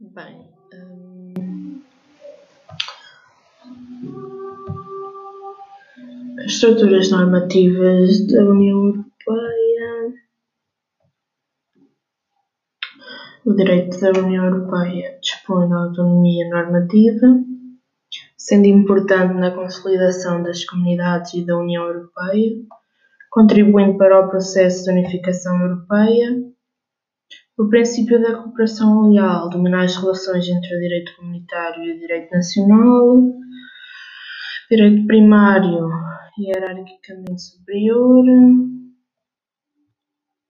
Bem, hum, as estruturas normativas da União Europeia. O direito da União Europeia dispõe da autonomia normativa, sendo importante na consolidação das comunidades e da União Europeia, contribuindo para o processo de unificação europeia o princípio da cooperação leal domina as relações entre o direito comunitário e o direito nacional. Direito primário, hierarquicamente superior.